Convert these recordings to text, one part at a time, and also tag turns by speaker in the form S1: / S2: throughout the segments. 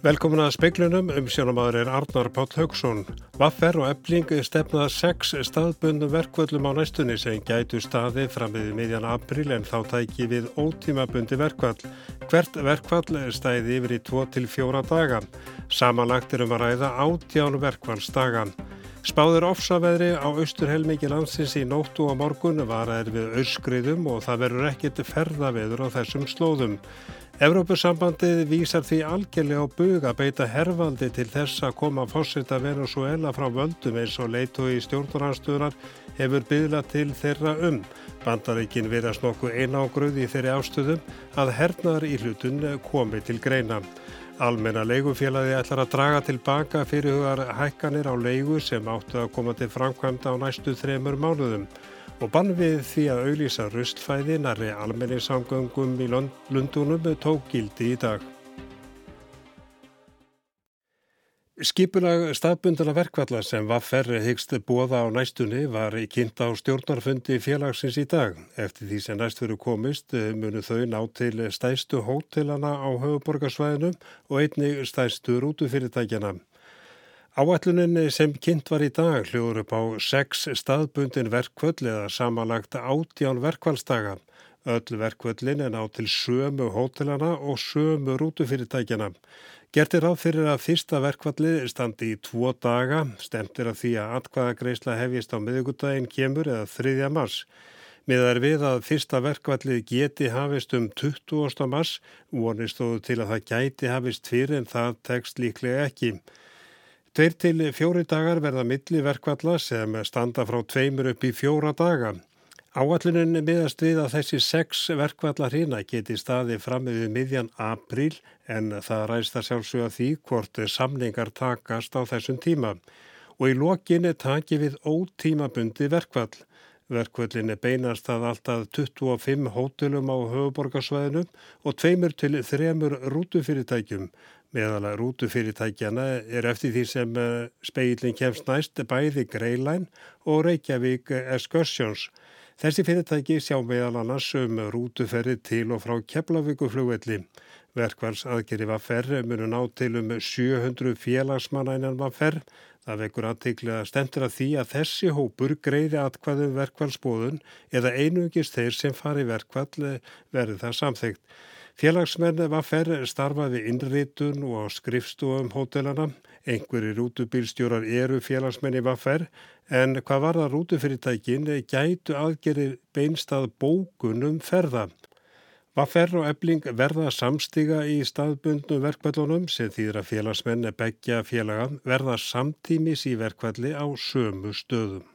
S1: Velkomin að speiklunum um sjónamaður er Arnar Páll Haugsson. Vaffer og ebling stefnaða sex staðbundum verkvöldum á næstunni sem gætu staði fram við miðjan april en þá tæki við ótímabundi verkvöld. Hvert verkvöld stæði yfir í 2-4 daga. Samanlagt er um að ræða átján verkvöldsdagan. Spáður ofsaveðri á austurhelmiki landsins í nóttu og morgun var að er við öskriðum og það verður ekkit ferðaveður á þessum slóðum. Evrópusambandið vísar því algjörlega á bug að beita herfaldi til þess að koma fórsetta Venezuela frá völdum eins og leitu í stjórnarhansstuðunar hefur byggðlað til þeirra um. Bandaríkin verðast nokkuð einágröð í þeirri ástöðum að hernaðar í hlutun komi til greina. Almenna leigufélagi ætlar að draga tilbaka fyrirhugar hækkanir á leigu sem áttu að koma til framkvæmda á næstu þremur mánuðum og bann við því að auðlýsa rustfæði næri almenningssamgöngum í Lundunum tók gildi í dag. Skipulag staðbundana verkvalla sem var ferri hyggst bóða á næstunni var kynnt á stjórnarfundi félagsins í dag. Eftir því sem næst fyrir komist munu þau ná til stæstu hótelana á höfuborgarsvæðinu og einni stæstu rútufyrirtækjana. Áallunin sem kynnt var í dag hljóður upp á sex staðbundin verkvöld eða samanlagt átján verkvælstaga. Öll verkvöldin er ná til sömu hótelana og sömu rútufyrirtækjana. Gertir á fyrir að fyrsta verkvalli standi í tvo daga, stemtir að því að atkvaðagreisla hefjist á miðugudaginn kemur eða 3. mars. Miðar við að fyrsta verkvallið geti hafist um 20. mars, vonist þó til að það gæti hafist fyrir en það tekst líklega ekki. Tveir til fjóri dagar verða milliverkvalla sem standa frá tveimur upp í fjóra daga. Áallunin miðast við að þessi sex verkvallar hýna geti staði fram með miðjan april en það ræst að sjálfsögja því hvort samningar takast á þessum tíma. Og í lokinni taki við ótímabundi verkvall. Verkvöldin er beinast að alltaf 25 hótelum á höfuborgarsvæðinu og tveimur til þremur rútufyrirtækjum. Meðalega rútufyrirtækjana er eftir því sem eh, speilin kemst næst bæði Greilæn og Reykjavík Excursions. Þessi fyrirtæki sjá meðal annars um rútuferri til og frá Keflavíkuflugvelli. Verkvals aðgeri var ferri munu ná til um 700 félagsmanna innan var ferr. Það vekur aðtikli að stendur að því að þessi hópur greiði atkvaðum verkvalsbóðun eða einugist þeir sem fari verkvall verði það samþygt. Félagsmenn var ferð starfaði innritun og skrifstofum hótelana. Einhverjir rútubílstjórar eru félagsmenn í vaffer en hvað var það rútufyrirtækin gætu aðgeri beinstað bókunum ferða. Vaffer og ebling verða samstiga í staðbundnum verkvallunum sem þýðra félagsmenn begja félaga verða samtímis í verkvalli á sömu stöðum.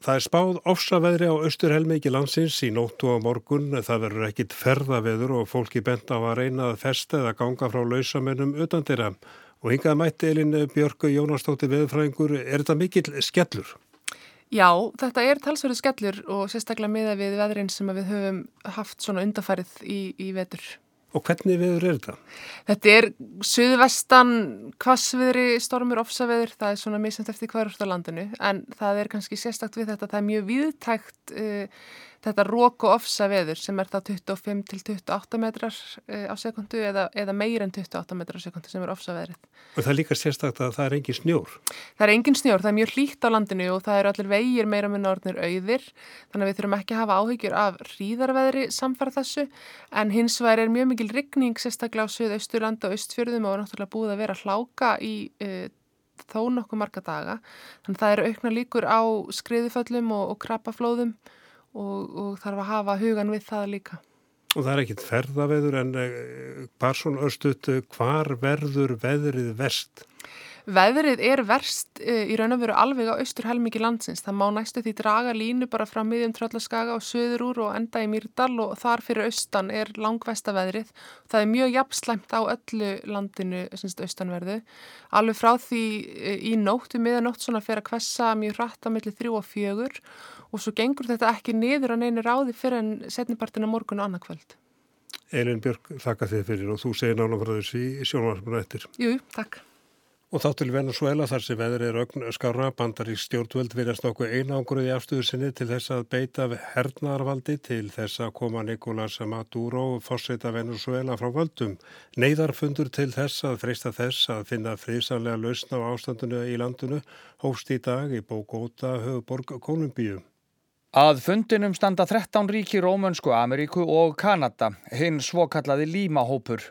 S1: Það er spáð ofsaveðri á austurhelmiki landsins í nóttu á morgun. Það verður ekkit ferðaveður og fólki bent á að reyna að festa eða ganga frá lausamennum utan þeirra. Og hingað mætti Elin Björgu Jónastóttir veðurfræðingur. Er þetta mikill skellur?
S2: Já, þetta er talsverðu skellur og sérstaklega miða við veðrin sem við höfum haft svona undafarið í, í vetur.
S1: Og hvernig viður er þetta?
S2: Þetta er suðvestan kvassviðri, stormur, ofsaveður, það er svona misant eftir hverjast á landinu en það er kannski sérstakt við þetta, það er mjög viðtækt uh, þetta rók og ofsa veður sem er það 25 til 28 metrar eh, á sekundu eða, eða meir en 28 metrar á sekundu sem er ofsa veðrið.
S1: Og það er líka sérstakta að það er engin snjór?
S2: Það er engin snjór, það er mjög hlýtt á landinu og það eru allir vegir meira með norðnir auðir þannig að við þurfum ekki að hafa áhyggjur af hríðarveðri samfara þessu en hins vegar er mjög mikil rigning sérstaklega á Suðausturland og Östfjörðum og er náttúrulega búið að vera hláka í uh, þó nokkuð marga daga þannig að það eru aukna líkur á skriðuföllum og, og krabbaflóðum og, og þarf að hafa hugan við það líka.
S1: Og það er ekkit ferðaveður en eh, bara svona östut, hvar verður veðrið vest?
S2: Veðrið er verst uh, í raun og veru alveg á austur helmingi landsins. Það má næstu því draga línu bara frá miðjum tröllaskaga og söður úr og enda í Mýrdal og þar fyrir austan er langvesta veðrið. Það er mjög jafnslæmt á öllu landinu austanverðu. Alveg frá því uh, í nóttu, miðanótt svona fyrir að kvessa mjög rætt á milli þrjú og fjögur og svo gengur þetta ekki niður á neinu ráði fyrir en setnipartina morgun og annarkvöld.
S1: Elin Björg, þakka þið fyrir og þú segir náttúrulega frá þessu í sjónvarpunum eftir.
S2: Jú, takk.
S1: Og þá til Venezuela þar sem veður er ögn skára bandar í stjórnvöld virðast nokkuð einangruð í afstöðu sinni til þess að beita hernarvaldi til þess að koma Nicolás Maduro fórseta Venezuela frá völdum. Neiðarfundur til þess að freysta þess að finna friðsanlega lausna á ástandinu í landinu hófst í dag í Bogota, höfuborg Kolumbíu.
S3: Að fundinum standa 13 ríki Rómönsku, Ameríku og Kanada, hinn svokallaði Límahópur.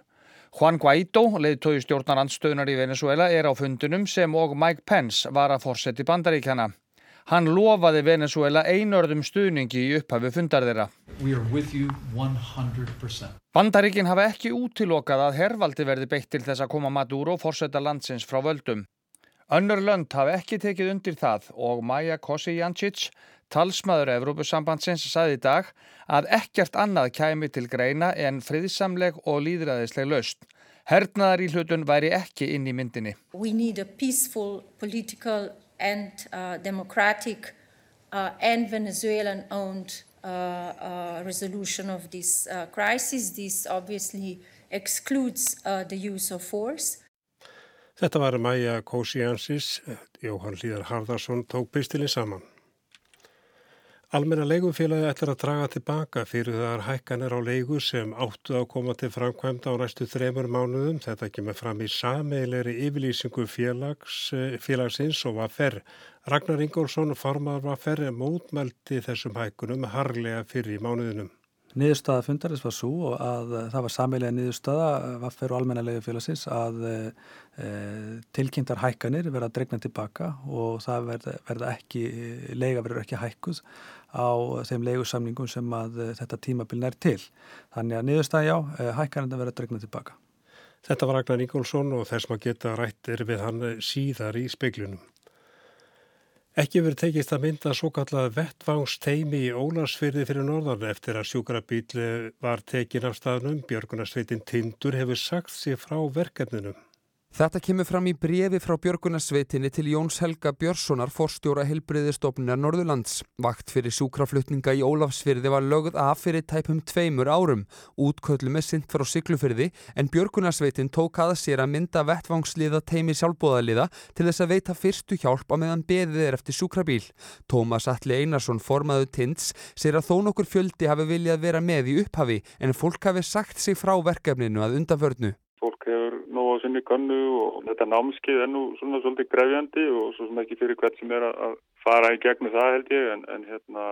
S3: Juan Guaidó, leiðtói stjórnarandstöðunar í Venezuela, er á fundunum sem og Mike Pence var að fórseti bandaríkjana. Hann lofaði Venezuela einörðum stuðningi í upphafi fundar þeirra. Bandaríkin hafa ekki útilokað að herrvaldi verði beitt til þess að koma Maduro fórseta landsins frá völdum. Önnur lönd hafa ekki tekið undir það og Maja Kosijancic Talsmaður Evrópusambandsins saði í dag að ekkert annað kæmi til greina en friðsamleg og líðræðisleg löst. Hernaðar í hlutun væri ekki inn í myndinni.
S4: We need a peaceful, political and uh, democratic uh, and Venezuelan owned uh, uh resolution of this uh, crisis. This obviously excludes uh, the use of force.
S1: Þetta var Maja Kosiansis, Jóhann Líðar Harðarsson tók pistilinn saman. Almenna leigufélagi ætlar að draga tilbaka fyrir þar hækkanir á leigu sem áttu að koma til framkvæmda á næstu þremur mánuðum. Þetta kemur fram í sameileri yfirlýsingu félags, félagsins og var ferr. Ragnar Ingólfsson, formar var ferr, mótmælti þessum hækkunum harlega fyrir í mánuðinum.
S5: Niðurstaða fundarins var svo að það var sameilega niðurstaða vaffer og almennalegu félagsins að e, tilkynntar hækkanir verða dregna tilbaka og það verða, verða ekki, lega verður ekki hækkuð á þeim leigusamningum sem að eh, þetta tímabil nær til. Þannig að niðurstaði á eh, hækkanenda verða dregna tilbaka.
S1: Þetta var Ragnar Ingólfsson og þess maður geta rættir við hann síðar í speiklunum. Ekki verið tekist að mynda svo kallað vettvangsteimi í Ólarsfyrði fyrir norðan eftir að sjúkrabíli var tekin af staðnum. Björgunarsveitin Tindur hefur sagt sér frá verkefnunum.
S6: Þetta kemur fram í brefi frá Björgunarsveitinni til Jóns Helga Björnssonar forstjóra helbriðistofnunar Norðurlands. Vakt fyrir súkraflutninga í Ólafsfyrði var lögð af fyrir tæpum tveimur árum. Útköllum er sint frá Siglufyrði en Björgunarsveitin tók að sér að mynda vettvangsliða teimi sjálfbóðaliða til þess að veita fyrstu hjálp á meðan beðið er eftir súkrabíl. Tómas Alli Einarsson formaðu Tinds sér að þó nokkur fjöldi hafi viljað vera með í upphafi en fólk hafi sagt sig frá verkefninu að undanförnu
S7: sinni kannu og þetta námskið er nú svona svolítið grefjandi og svo sem ekki fyrir hvert sem er að fara í gegnum það held ég en, en hérna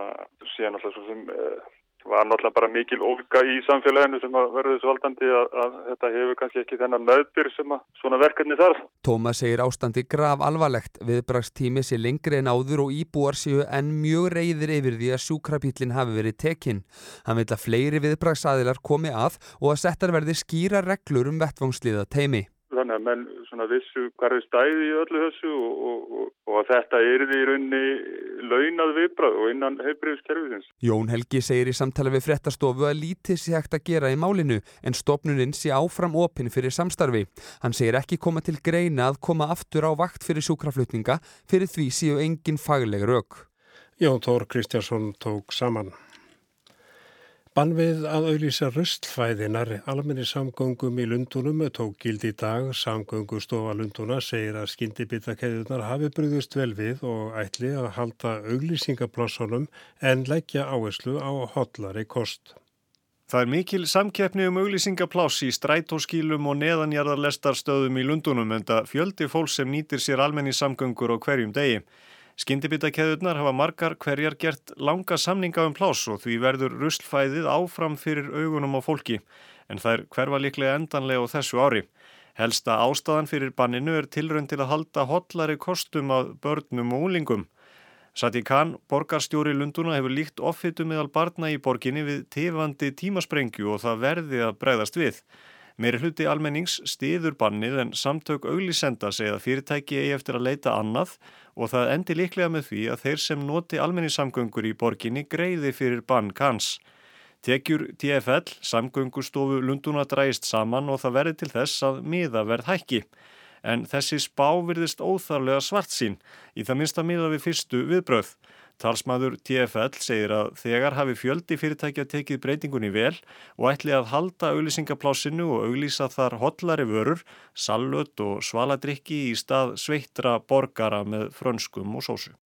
S7: síðan alltaf svo sem eh, var náttúrulega bara mikil ólka í samfélaginu sem að verður þessu valdandi að, að þetta hefur kannski ekki þennan möðbyr sem að svona verkefni þarf.
S6: Tómas segir ástandi grav alvarlegt, viðbrakstími sé lengri en áður og íbúar séu en mjög reyðir yfir því að sjúkrapílinn hafi verið tekinn. Hann vil að fleiri viðbraksaðilar komi að og að settar verði skýra reglur um vettvangsliða teimi
S7: þannig að menn svona vissu hvað er stæði í öllu þessu og, og, og að þetta er í raunni launað viðbrað og innan heilbreyðskerfisins.
S6: Jón Helgi segir í samtala við frettastofu að lítið sé hægt að gera í málinu en stopnuninn sé áfram opinn fyrir samstarfi. Hann segir ekki koma til greina að koma aftur á vakt fyrir sjúkraflutninga fyrir því séu engin fagleg rauk.
S1: Jón Tór Kristjánsson tók saman. Bannvið að auðlýsa röstfæðinar almenni samgöngum í Lundunum tók gild í dag. Samgöngustofa Lunduna segir að skyndibittakeiðunar hafi brúðist vel við og ætli að halda auðlýsingaplássunum en leggja áherslu á hotlari kost.
S8: Það er mikil samkeppni um auglýsingapláss í strætóskílum og neðanjarðarlestarstöðum í Lundunum en það fjöldi fólk sem nýtir sér almenni samgöngur á hverjum degi. Skyndibitakeðurnar hafa margar hverjar gert langa samninga um plás og því verður ruslfæðið áfram fyrir augunum á fólki en er hverfa líklega endanlega á þessu ári. Helsta ástæðan fyrir banninu er tilrönd til að halda hotlari kostum af börnum og úlingum. Sati Khan, borgarstjóri Lunduna, hefur líkt offitu meðal barna í borginni við tefandi tímasprengju og það verði að bregðast við. Meiri hluti almennings stiður bannið en samtök auglísenda segja að fyrirtæki eigi eftir að leita annað og það endi líklega með því að þeir sem noti almenningssamgöngur í borginni greiði fyrir bann kans. Tekjur TFL, samgöngustofu Lunduna dræist saman og það verði til þess að miða verð hækki. En þessi spá virðist óþarlega svart sín í það minnsta miða við fyrstu viðbröð. Talsmaður TFL segir að þegar hafi fjöldi fyrirtækja tekið breytingunni vel og ætli að halda auglýsingaplásinu og auglýsa þar hotlari vörur, sallut og svaladrykki í stað sveittra borgara með frönskum og sósu.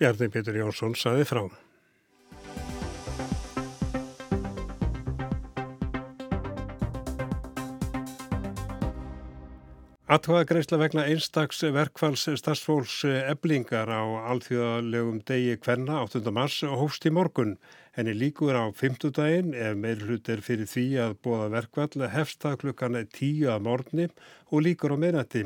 S1: Bjarni Petur Jónsson saði frá. Atvöðagreisla vegna einstaks verkfalls stafsfólks eblingar á alþjóðalegum degi kvenna 8. mars hófst í morgun. Henni líkur á 5. daginn ef meir hlut er fyrir því að bóða verkvall hefsta klukkan 10 að morgni og líkur á meirnætti.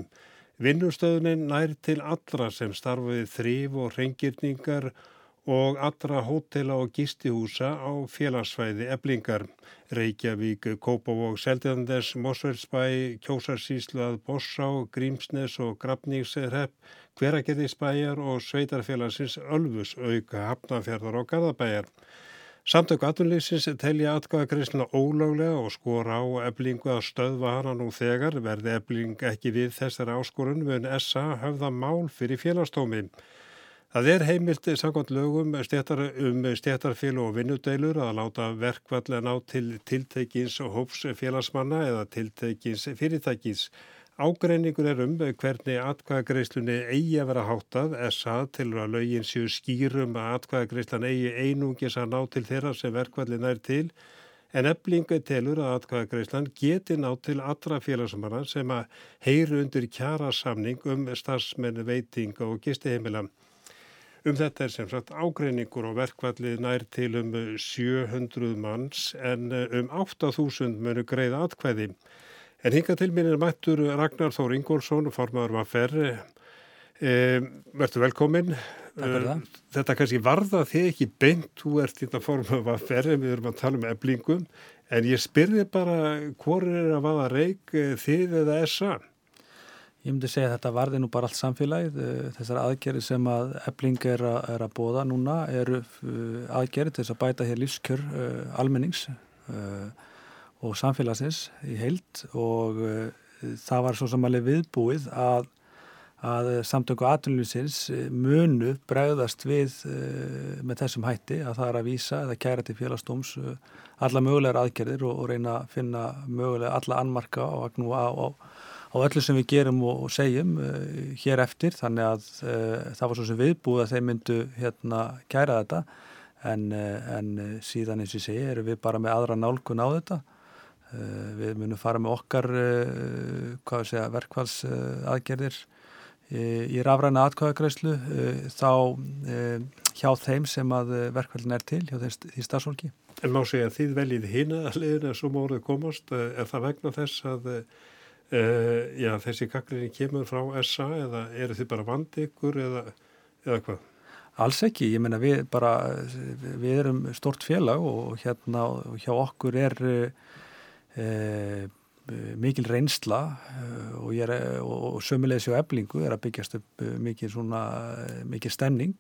S1: Vinnustöðunin nær til allra sem starfið þrýf og reyngjörningar og og allra hótela og gistihúsa á félagsvæði eblingar. Reykjavík, Kópavók, Seldiðandes, Mosfellsbæ, Kjósarsíslað, Bossá, Grímsnes og Grafningsrepp, Hveragerðisbæjar og Sveitarfélagsins Ölfus auka hafnafjörðar og Garðabæjar. Samtöku aðunleysins telja atkvæðakreisna ólöglega og skora á eblingu að stöðva hana nú þegar verði ebling ekki við þessari áskorun mun SA höfða mál fyrir félagstómið. Það er heimilt samkvæmt lögum stéttar, um stjættarfél og vinnudeilur að láta verkvall ná til tiltekins hóps félagsmanna eða tiltekins fyrirtækis. Ágreiningur er um hvernig atkvæðagreislunni eigi að vera háttað, SA til að lögin séu skýrum að atkvæðagreislan eigi einungis að ná til þeirra sem verkvallin er til, en eblinga telur að atkvæðagreislan geti ná til allra félagsmanna sem að heyru undir kjara samning um starfsmenn veiting og gistiheimilam. Um þetta er sem sagt ágreiningur og verkvallið nær til um 700 manns en eh, um 8000 munu greið atkvæði. En hinga til er mættur Ragnar Þór Ingólfsson, formadur var ferri. E, Verður velkomin. Þetta kannski varða þig ekki beint, þú ert í þetta formadur var ferri, við erum að tala um eblingum. En ég spyrði bara, hvor er að vaða reik eh, þið eða SA?
S5: Ég myndi segja að þetta varði nú bara allt samfélagið. Eh, þessar aðgerri sem að ebling er að, er að bóða núna eru eh, aðgerri til þess að bæta hér lífskjör uh, almennings og samfélagsins í heilt og það var svo sem alveg viðbúið að, að samtöku aðlunusins munu bregðast við með þessum hætti að það er að vísa eða kæra til félagsdóms alla mögulegar aðgerðir og, og reyna að finna mögulega alla annmarka og agnúa á á öllu sem við gerum og, segjum uh, hér eftir. Þannig að uh, það var svo sem viðbúið að þeir myndu hérna kæra þetta. En, uh, en síðan eins og segi erum við bara með aðra nálgun á þetta. Við munum fara með okkar segja, verkvals aðgerðir í rafræna atkvæðagreyslu þá hjá þeim sem að verkvælin er til hjá því stafsólki.
S1: En má segja að þið veljið hýna að liðina sem orðið komast. Er það vegna þess að Uh, já, þessi kakrinni kemur frá SA eða eru þið bara vandi ykkur eða, eða hvað?
S5: Alls ekki, ég menna við bara, við erum stort félag og hérna hjá okkur er uh, mikil reynsla uh, og, og, og sömulegis á eblingu er að byggjast upp mikil, svona, mikil stemning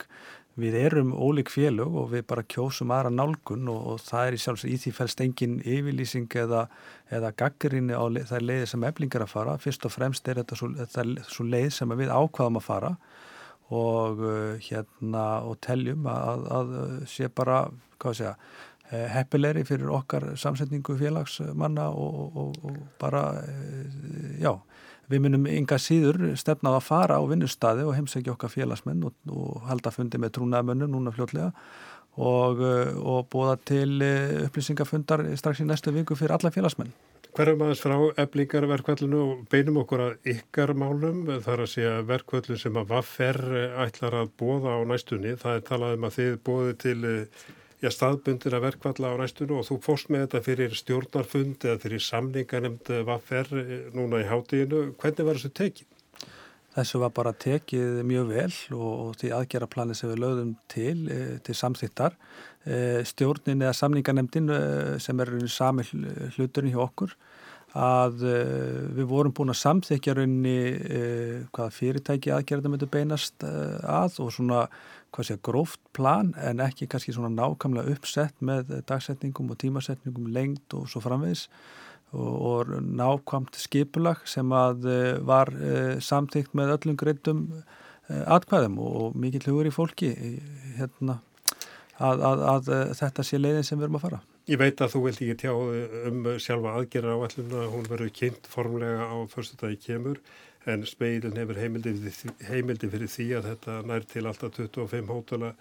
S5: við erum ólík félög og við bara kjósum aðra nálgun og, og það er í sjálfs í því fælst engin yfirlýsing eða, eða gaggrinni á það leiði sem eflingar að fara. Fyrst og fremst er þetta svo, þetta svo leið sem við ákvaðum að fara og hérna og teljum að, að sé bara, hvað sé að, eh, heppilegri fyrir okkar samsetningu félagsmanna og, og, og bara, uh, já, Við munum ynga síður stefnað að fara á vinnustadi og heimsækja okkar félagsmenn og, og halda fundi með trúnaðamönnum núna fljótlega og, eh, og búða til eh, upplýsingafundar strax í næstu viku fyrir alla félagsmenn.
S1: Hverjum aðeins frá eblingarverkvallinu og beinum okkur að ykkar málum þar að segja verkvallin sem að vaffer ætlar að bóða á næstunni. Það er talað um að þið bóði til eh, já, staðbundir að verkvalla á næstunum og þú fórst með þetta fyrir stjórnarfund eða fyrir samninganemnd vaffer eh, núna í hátíðinu. Hvernig var þessu tekið?
S5: Þessu var bara tekið mjög vel og því aðgerraplani sem við lögðum til, e, til samþittar. E, stjórnin eða samninganemndin e, sem er sami hluturinn hjá okkur að við vorum búin að samþykja raunni hvaða fyrirtæki aðgerðum myndu beinast að og svona hvað sé, gróft plan en ekki kannski svona nákamlega uppsett með dagsetningum og tímasetningum lengt og svo framvegs og, og nákvamt skipulag sem að eh, var samtíkt með öllum greitum atkvæðum og mikill hugur í fólki hérna, að, að, að þetta sé leiðin sem við erum að fara.
S1: Ég veit að þú vilt ekki tjá um sjálfa aðgerra áallumna, hún verður kynnt formlega á fyrstu dagi kemur en speilin hefur heimildi, heimildi fyrir því að þetta nær til alltaf 25 hótala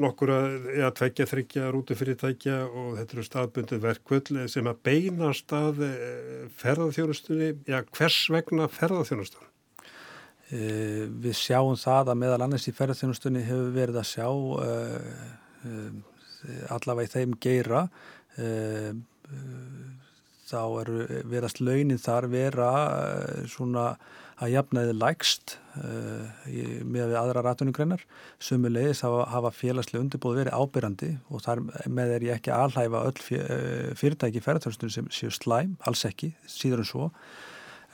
S1: nokkur að ja, tveggja, þryggja rútufyrirtækja og þetta eru staðbundu verkvöld sem að beina stað eh, ferðarþjónustunni, já hvers vegna ferðarþjónustunni?
S5: Uh, við sjáum það að meðal annars í ferðarþjónustunni hefur verið að sjá uh, uh, allavega í þeim geira þá eru verðast launin þar vera svona að jafnaði lægst með við aðra ratunugreinar sumulegis hafa, hafa félagslega undirbúð verið ábyrrandi og þar með er ég ekki aðhæfa öll fyrirtæki ferðarþjónustunni sem séu slæm, alls ekki, síður en svo.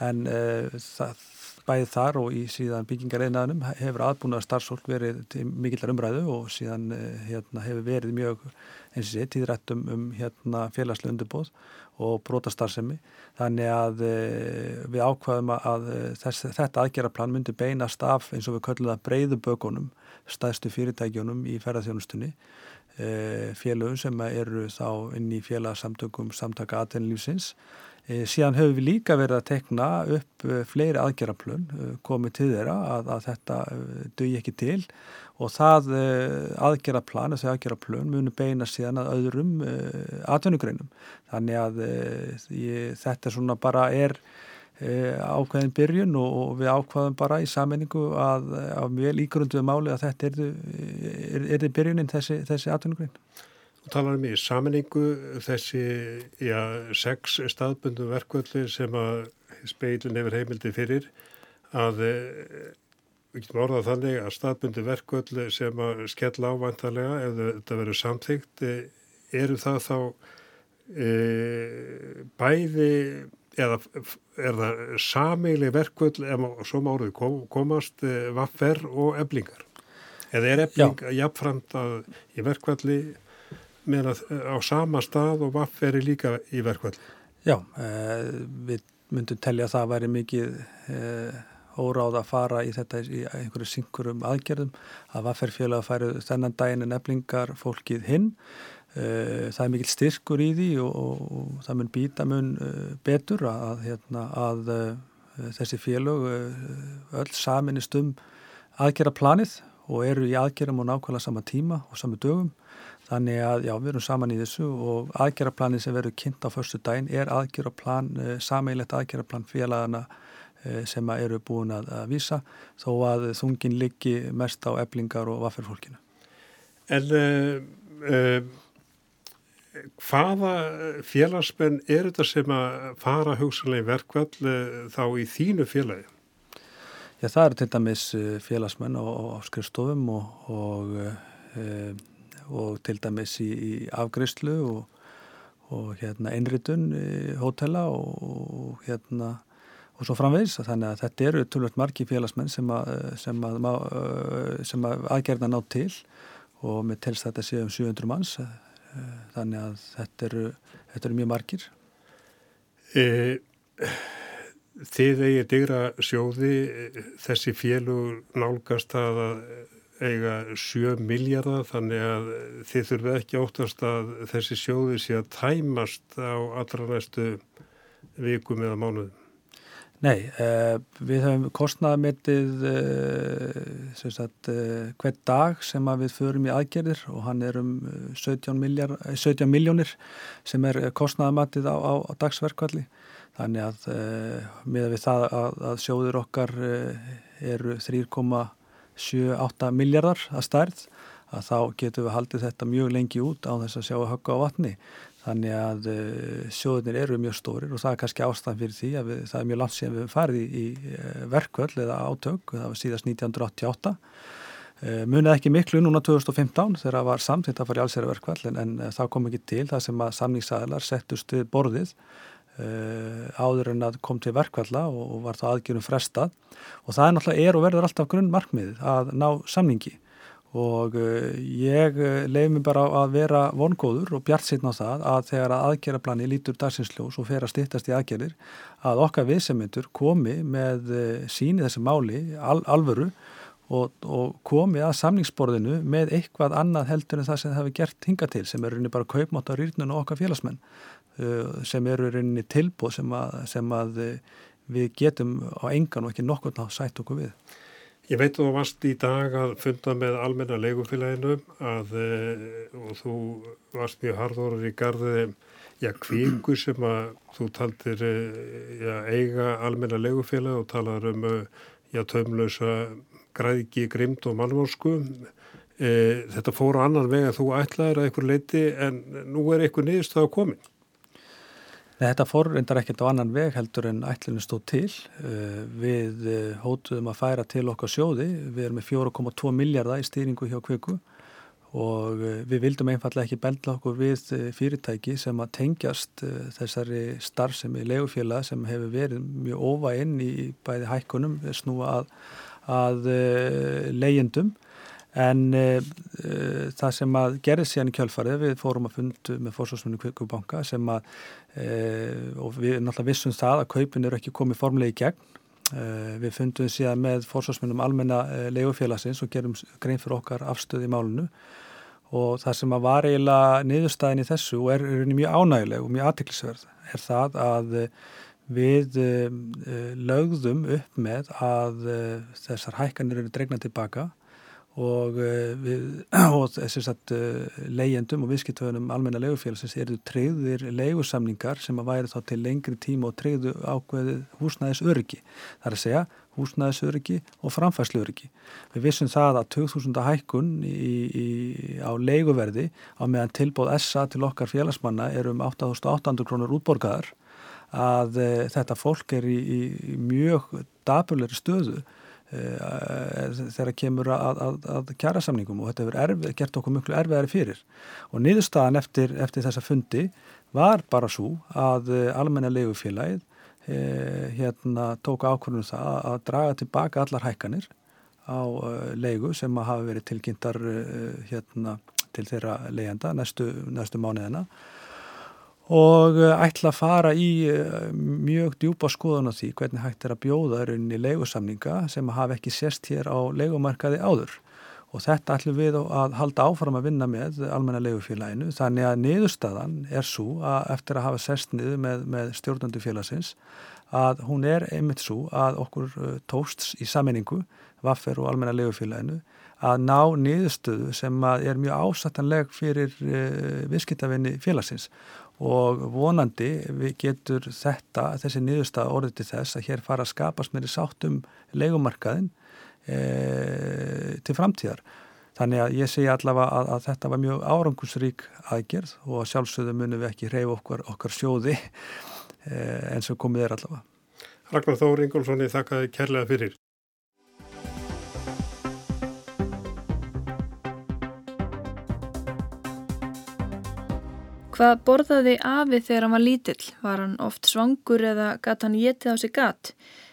S5: En það bæðið þar og í síðan byggingareinanum hefur aðbúnaðar starfsfólk verið til mikillar umræðu og síðan eh, hérna, hefur verið mjög eins og sé tíðrættum um hérna, félagslega undirbóð og brotastarfsemi. Þannig að e, við ákvaðum að eh, þess, þetta aðgeraplan myndi beinast af eins og við köllum það breyðu bökunum staðstu fyrirtækjunum í ferðarþjónustunni félögum sem eru þá inn í félagsamtökum samtaka aðtænlífsins E, síðan höfum við líka verið að tekna upp e, fleiri aðgerraplun e, komið til þeirra að, að þetta dögi ekki til og það aðgerraplan, þessi aðgerraplun munum beina síðan að öðrum aðtönugreinum. Þannig að ég, þetta svona bara er ákveðin byrjun og, við ákvaðum bara í sammenningu að á mjög líkurunduðu máli að þetta er, er, er byrjunin þessi, þessi aðtönugrinn.
S1: Þú talar um í saminningu þessi já, sex staðbundum verkvöldi sem að speilin hefur heimildi fyrir að eh, við getum orðað þannig að staðbundi verkvöldi sem að skella ávæntalega ef þetta verður samþygt eh, eru það þá e, bæði eða er það samíli verkvöld ef svo máruð komast e, vaffer og eblingar eða er ebling jafnframt að í verkvöldi meðan eh, á sama stað og vaff veri líka í verkvall.
S5: Já, eh, við myndum telja að það væri mikið eh, óráð að fara í þetta í einhverju syngurum aðgerðum að vafferfjöla að færu þennan daginn en eflingar fólkið hinn. Það er mikil styrkur í því og, og, og það mun býta mun betur að, hérna, að þessi félög öll saminist um aðgerðaplanið og eru í aðgerðum á nákvæmlega sama tíma og sama dögum Þannig að já, við erum saman í þessu og aðgerraplanin sem verður kynnt á förstu daginn er aðgerraplan, eh, sameilegt aðgerraplan félagana eh, sem eru búin að, að vísa þó að þungin liggi mest á eblingar og vafferfólkinu.
S1: En uh, uh, hvaða félagsmenn er þetta sem að fara hugsanlega verkvall uh, þá í þínu félagi?
S5: Já, það eru til dæmis félagsmenn á, skrifstofum og, og og til dæmis í, í afgriðslu og, og hérna einritun hótela og, og hérna og svo framvegs þannig að þetta eru tölvöld margi félagsmenn sem að, sem að, sem að aðgerna ná til og með telst þetta séum 700 manns. Þannig að þetta eru, þetta eru mjög margir.
S1: E, Þið eigið digra sjóði þessi félug nálgast að eiga 7 miljardar þannig að þið þurfum ekki óttast að þessi sjóði sé að tæmast á allra næstu vikum eða mánuðum.
S5: Nei, uh, við höfum kostnaðamettið uh, uh, hver dag sem við förum í aðgerðir og hann er um 17, miljard, 17 miljónir sem er kostnaðamettið á, á, á dagsverkvalli. Þannig að með við það að, að sjóður okkar eru 3,5 7-8 miljardar að stærð að þá getum við haldið þetta mjög lengi út á þess að sjá að högga á vatni. Þannig að uh, sjóðunir eru mjög stórir og það er kannski ástæðan fyrir því að við, það er mjög langt sem við farið í, uh, verkvöld eða átök, það var síðast 1988 uh, munið ekki miklu núna 2015 þegar það var samt þetta var í allsera verkvöld en, en það kom ekki til það sem að samningsæðlar settust borðið áður en að kom til verkvalla og, var það aðgjörum frestað. Og það er náttúrulega er og verður alltaf grunn markmiðið að ná samningi. Og uh, ég uh, leiði mig bara að vera vongóður og bjart sýtna á það að þegar að aðgerraplani lítur dagsinsljós og fer að stýttast í aðgerðir að okkar viðsemindur komi með síni þessi máli al, alvöru og, og komið að samningsborðinu með eitthvað annað heldur en það sem það hefur gert hinga til sem eru bara kaupmátt á rýrnun og okkar félagsmenn sem eru reyninni tilbúð sem að, sem að uh, við getum á engan og ekki nokkur ná sætt okkur við.
S1: Ég veit þú varst í dag að funda með almenna leigufélaginu að, og þú varst mjög harðorður í garði já, kvíku sem að þú taldir já, eiga almenna leigufélag og talar um já, taumlösa græðiki, grimd og mannvórsku. E, þetta fór á annan veg að þú ætlaður að einhver leiti en nú er einhver niðurstað að komin.
S5: Þetta fór reyndar ekkert á annan veg heldur en ætlunum stóð til. E, við e, hótuðum að færa til okkar sjóði. Við erum með 4,2 miljardar í stýringu hjá Kviku og e, við vildum einfallega ekki bendla okkur við fyrirtæki sem að tengjast þessari starfsemi legufélag sem hefur verið mjög óva inn í bæði hækkunum snúa að að leyendum en uh, það sem að gerði síðan í kjölfarið, við fórum að fundu með fórsvarsmunni Kvíkubanka sem að og við náttúrulega vissum það að kaupin eru ekki komið formlega í gegn. Við fundum síðan með fórsvarsmunum almenna leigufélagsins og gerum grein fyrir okkar afstöð í málunu og það sem að var eiginlega niðurstæðin í þessu og er, er mjög ánægileg og mjög aðtiklisverð er það að Við lögðum upp með að þessar hækkanir eru dregna tilbaka og, við, og að leyendum og viðskiptöðunum almenna legufélagsins eru treyðir legusamningar sem að væri þá til lengri tíma og treyðu ákveðið húsnæðisöryggi. Það er að segja húsnæðisöryggi og framfæsluöryggi. Við vissum það að 2000 hækkun í, í, á leguverði á meðan tilbóð SA til okkar félagsmanna er um 8800 krónur útborgaðar að e, þetta fólk er í, í mjög daburleiri stöðu þegar kemur að, að, að kjara samningum og þetta hefur gert okkur mjög erfiðari fyrir. Og niðurstaðan eftir, eftir þessa fundi var bara svo að e, almenna legufélagið hérna tók ákvörðunum það að, að draga tilbaka allar hækkanir á leigu sem hafa verið tilkynntar hérna til þeirra leiðenda næstu, næstu mánuðina. og eh, ætla að fara í eh, mjög djúpa skoðan á því hvernig hægt er að bjóða rauninni leigusamninga sem hafa ekki sérst hér á leigumarkaði áður. Og þetta ætlum við að halda áfram að vinna með almenna leigufélaginu. Þannig að niðurstaðan er svo að eftir að hafa sérst niður með, með stjórnandi félagsins að hún er einmitt svo að okkur eh, tósts í sammenningu, vaffer og almenna leigufélaginu að ná niðurstöðu sem er mjög ásattanleg fyrir uh, viðskiptavinni félagsins og vonandi við getur þetta, þessi niðurstað orðið til þess að hér fara að skapast meiri sátt um leikumarkaðin e, til framtíðar. Þannig að ég segi allavega að, að þetta var mjög árangusrík aðgerð og sjálfsögðu munum við ekki reyfa okkar, okkar sjóði e, eins og komið er allavega.
S1: Ragnar Þóri Ingólfsson, ég þakka þið kærlega fyrir.
S9: Hvað borðaði afi þegar hann var lítill? Var hann oft svangur eða gatt hann getið á sig gatt?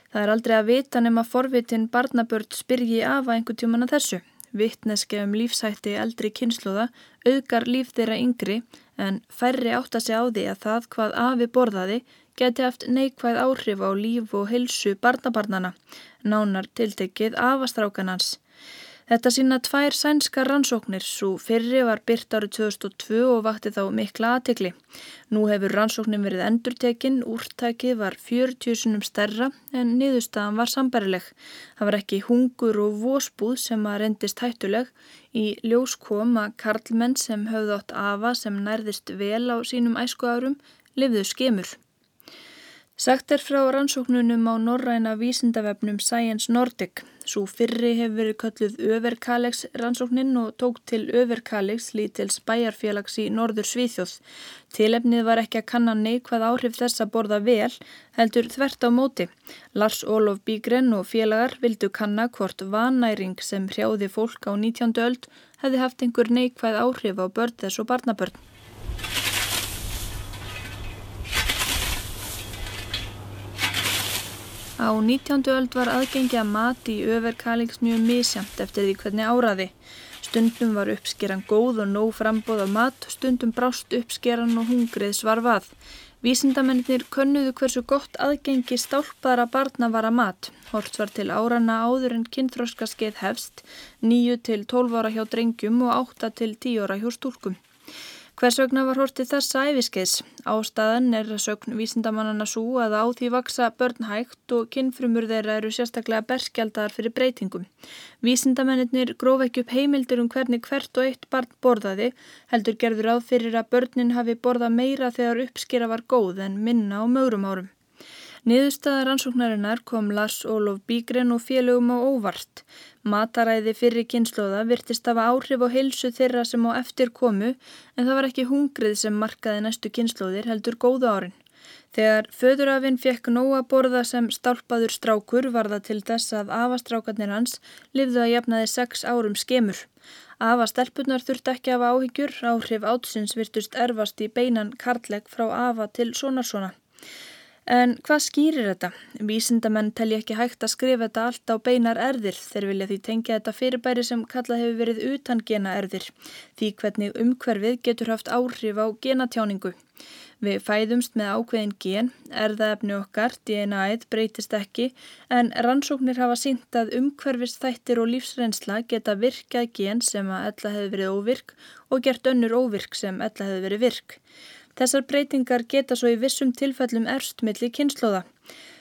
S9: Það er aldrei að vita nema forvitin barnabörd spyrji afa einhver tjóman að þessu. Vittneski um lífsætti eldri kynsluða auðgar líf þeirra yngri en færri átt að segja á því að það hvað afi borðaði geti haft neikvæð áhrif á líf og helsu barnabarnana. Nánar tiltekið afastrákanans. Þetta sína tvær sænska rannsóknir, svo fyrri var byrt árið 2002 og vakti þá mikla aðtikli. Nú hefur rannsóknin verið endurtekinn, úrtækið var 40 sunum stærra en niðurstaðan var sambarileg. Það var ekki hungur og vósbúð sem að rendist hættuleg. Í ljós kom að karlmenn sem höfðu átt afa sem nærðist vel á sínum æsku árum lifðu skemur. Sagt er frá rannsóknunum á norræna vísindavefnum Science Nordic. Svo fyrri hefur verið kölluð Överkalegs rannsóknin og tók til Överkalegs lítils bæjarfélags í norður Svíþjóð. Tilefnið var ekki að kanna neikvað áhrif þess að borða vel, heldur þvert á móti. Lars Olof Bígren og félagar vildu kanna hvort vanæring sem hrjáði fólk á 19. öld hefði haft einhver neikvað áhrif á börn þess og barnabörn. Á 19. öld var aðgengi að mat í överkalings mjög misjamt eftir því hvernig áraði. Stundum var uppskeran góð og nóg frambóð af mat, stundum brást uppskeran og hungrið svarfað. Vísindamennir könnuðu hversu gott aðgengi stálpaðara barna var að mat. Hort var til árana áður en kynþróskaskeið hefst, 9 til 12 ára hjá drengjum og 8 til 10 ára hjá stúlkum. Hvers vegna var hortið þessa æfiskeiðs? Ástæðan er sögn vísindamannana svo að á því vaksa börnhægt og kinnfrumur þeirra eru sérstaklega berskjaldar fyrir breytingum. Vísindamennir gróf ekki upp heimildur um hvernig hvert og eitt barn borðaði, heldur gerður áð fyrir að börnin hafi borðað meira þegar uppskera var góð en minna á mögrum árum. Niðurstaðar ansóknarinnar kom Lars Olof Bígren og félögum á óvart. Mataræði fyrir kynnslóða virtist af áhrif og heilsu þeirra sem á eftir komu en það var ekki hungrið sem markaði næstu kynnslóðir heldur góða árin. Þegar föðurafinn fekk nóa borða sem stálpaður strákur var það til þess að afastrákarnir hans livðu að jafnaði sex árum skemur. Afastelpunar þurft ekki af áhyggjur, áhrif átsins virtust erfast í beinan kartlegg frá afa til sonarsona. En hvað skýrir þetta? Vísindamenn telli ekki hægt að skrifa þetta allt á beinar erðir þeir vilja því tengja þetta fyrirbæri sem kallað hefur verið utan gena erðir því hvernig umhverfið getur haft áhrif á genatjáningu. Við fæðumst með ákveðin gen, erðaefni okkar, DNA-ið breytist ekki en rannsóknir hafa sínt að umhverfist þættir og lífsrensla geta virkað gen sem að ella hefur verið óvirk og gert önnur óvirk sem ella hefur verið virk. Þessar breytingar geta svo í vissum tilfellum erst milli kynnslóða.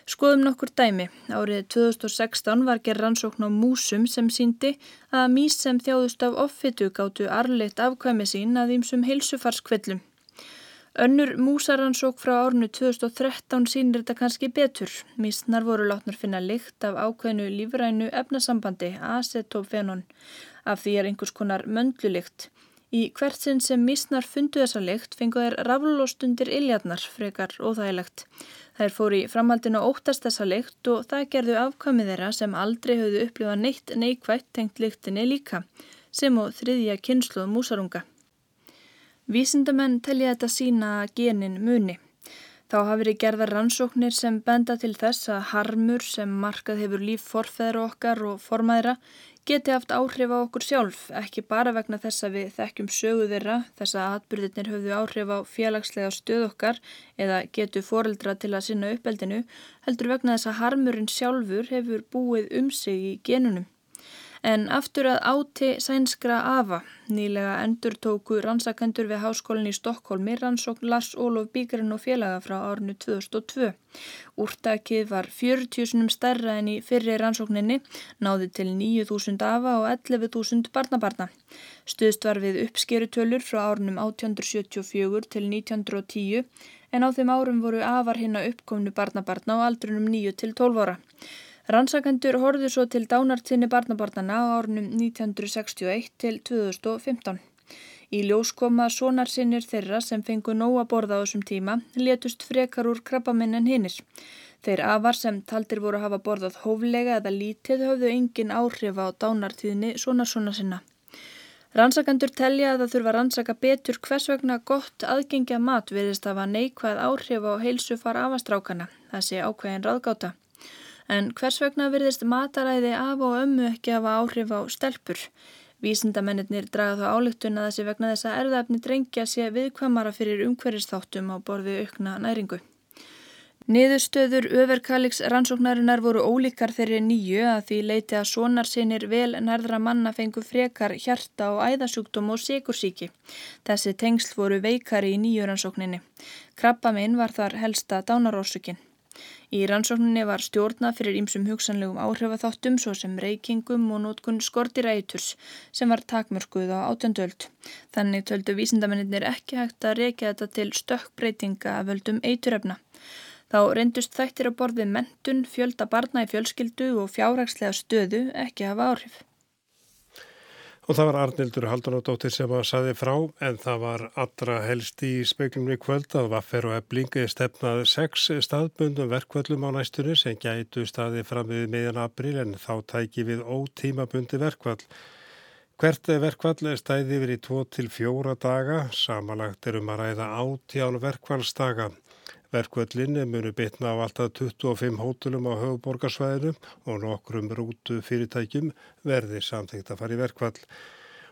S9: Skoðum nokkur dæmi. Árið 2016 var gerð rannsókn á músum sem síndi að mís sem þjáðust af offitu gáttu arleitt afkvæmi sín að ímsum heilsufarskvillum. Önnur músaransók frá árnu 2013 sínir þetta kannski betur. Mísnar voru látnar finna lykt af ákveðinu lífrænu efnasambandi, acetofenon, af því er einhvers konar möndlulykt. Í hvert sinn sem mísnar fundu þessa lykt fengu þær raflóstundir iljarnar frekar óþægilegt. Þær fóri framhaldinu óttast þessa lykt og það gerðu afkvæmið þeirra sem aldrei höfðu upplifað neitt neikvægt tengt lyktinni líka, sem og þriðja kynsluð músarunga. Vísindamenn telja þetta sína genin muni. Þá hafi verið gerðar rannsóknir sem benda til þess að harmur sem markað hefur líf forfeðra okkar og formaðra geti haft áhrif á okkur sjálf, ekki bara vegna þess að við þekkjum sögu þeirra, þess að atbyrðinir höfðu áhrif á félagslega stöð okkar eða getu foreldra til að sinna uppeldinu, heldur vegna þess að harmurinn sjálfur hefur búið um sig í genunum. En aftur að áti sænskra afa, nýlega endur tóku rannsakendur við háskólinni í Stokkólmi rannsókn Lars Ólof Bíkarinn og félaga frá árnu 2002. Úrtakið var 40.000 stærra en í fyrri rannsókninni, náði til 9.000 afa og 11.000 barnabarna. Stuðst var við uppskerutölur frá árnum 1874 til 1910 en á þeim árum voru afar hinn að uppkomnu barnabarna á aldrunum 9 til 12 ára. Rannsakendur horfðu svo til dánartinni barnabarnana á árunum 1961 til 2015. Í ljós koma sonarsinnir þeirra sem fengu nóg að borða á þessum tíma letust frekar úr krabbaminn en hinnir. Þeir afar sem taldir voru að hafa borðað hóflega eða lítið höfðu engin áhrif á dánartíðni sonarsona sinna. Rannsakendur telja að það þurfa að rannsaka betur hvers vegna gott aðgengja mat viðist að hafa neikvæð áhrif á heilsu far afastrákana, sé ákveðin ráðgáta. En hvers vegna virðist mataræði af og ömmu ekki hafa áhrif á stelpur? Vísindamennir draga þá álygtun að þessi vegna þess að erðafni drengja sé viðkvamara fyrir umhverjastáttum á borði aukna næringu. Niðurstöður överkalix rannsóknarinnar voru ólíkar þeirri nýju að því leiti að sonarsinir vel nærðra manna fengu frekar hjarta og æðasjúkdóm og sikursíki. Þessi tengsl voru veikari í nýju rannsókninni. Krabba minn var þar helsta dánarórsukinn. Í rannsókninni var stjórna fyrir ýmsum hugsanlegum áhrifatháttum svo sem reykingum og nótkun skortiræturs sem var takmörkuð á átjöndöld. Þannig töldu vísindamennir ekki hægt að reykja þetta til stökkbreytinga af völdum eituröfna. Þá reyndust þættir að borðið mentun, fjölda barna í fjölskyldu og fjárhagslega stöðu ekki hafa áhrif.
S1: Og það var Arnildur Haldunadóttir sem að saði frá en það var allra helst í speiklumni kvöld að Vaffer og Eblingi stefnað sex staðbundum verkvöllum á næstunni sem gætu staði fram við meðan april en þá tæki við ótímabundi verkvall. Hvert verkvall stæði yfir í 2-4 daga, samanlagt er um að ræða átján verkvallstaga. Verkvöllin munu bitna á alltaf 25 hótelum á höfuborgarsvæðinu og nokkrum rútu fyrirtækjum verði samþygt að fara í verkvall.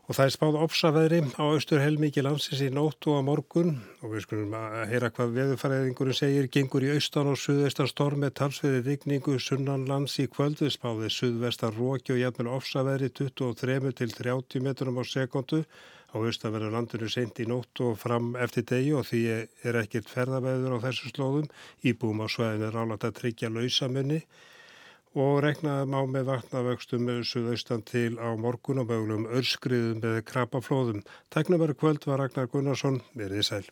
S1: Og það er spáð opsaveðri á austur helmiki landsins í nótt og á morgun og við skulum að heyra hvað veðurfæriðingurinn segir. Gengur í austan og suðvestan storm með talsveði rigningu sunnan lands í kvöldu spáðið suðvestan róki og jæfnvel opsaveðri 23 til 30 metrum á sekundu. Á austanverðu landinu seint í nótt og fram eftir degi og því er ekkert ferðaveður á þessu slóðum. Íbúum á sveðinu er álægt að tryggja lausamunni og reknaðum á með vatnavöxtum suðaustan til á morgun og mögulegum örskriðum með krabaflóðum. Tæknumveru kvöld var Ragnar Gunnarsson, verið sæl.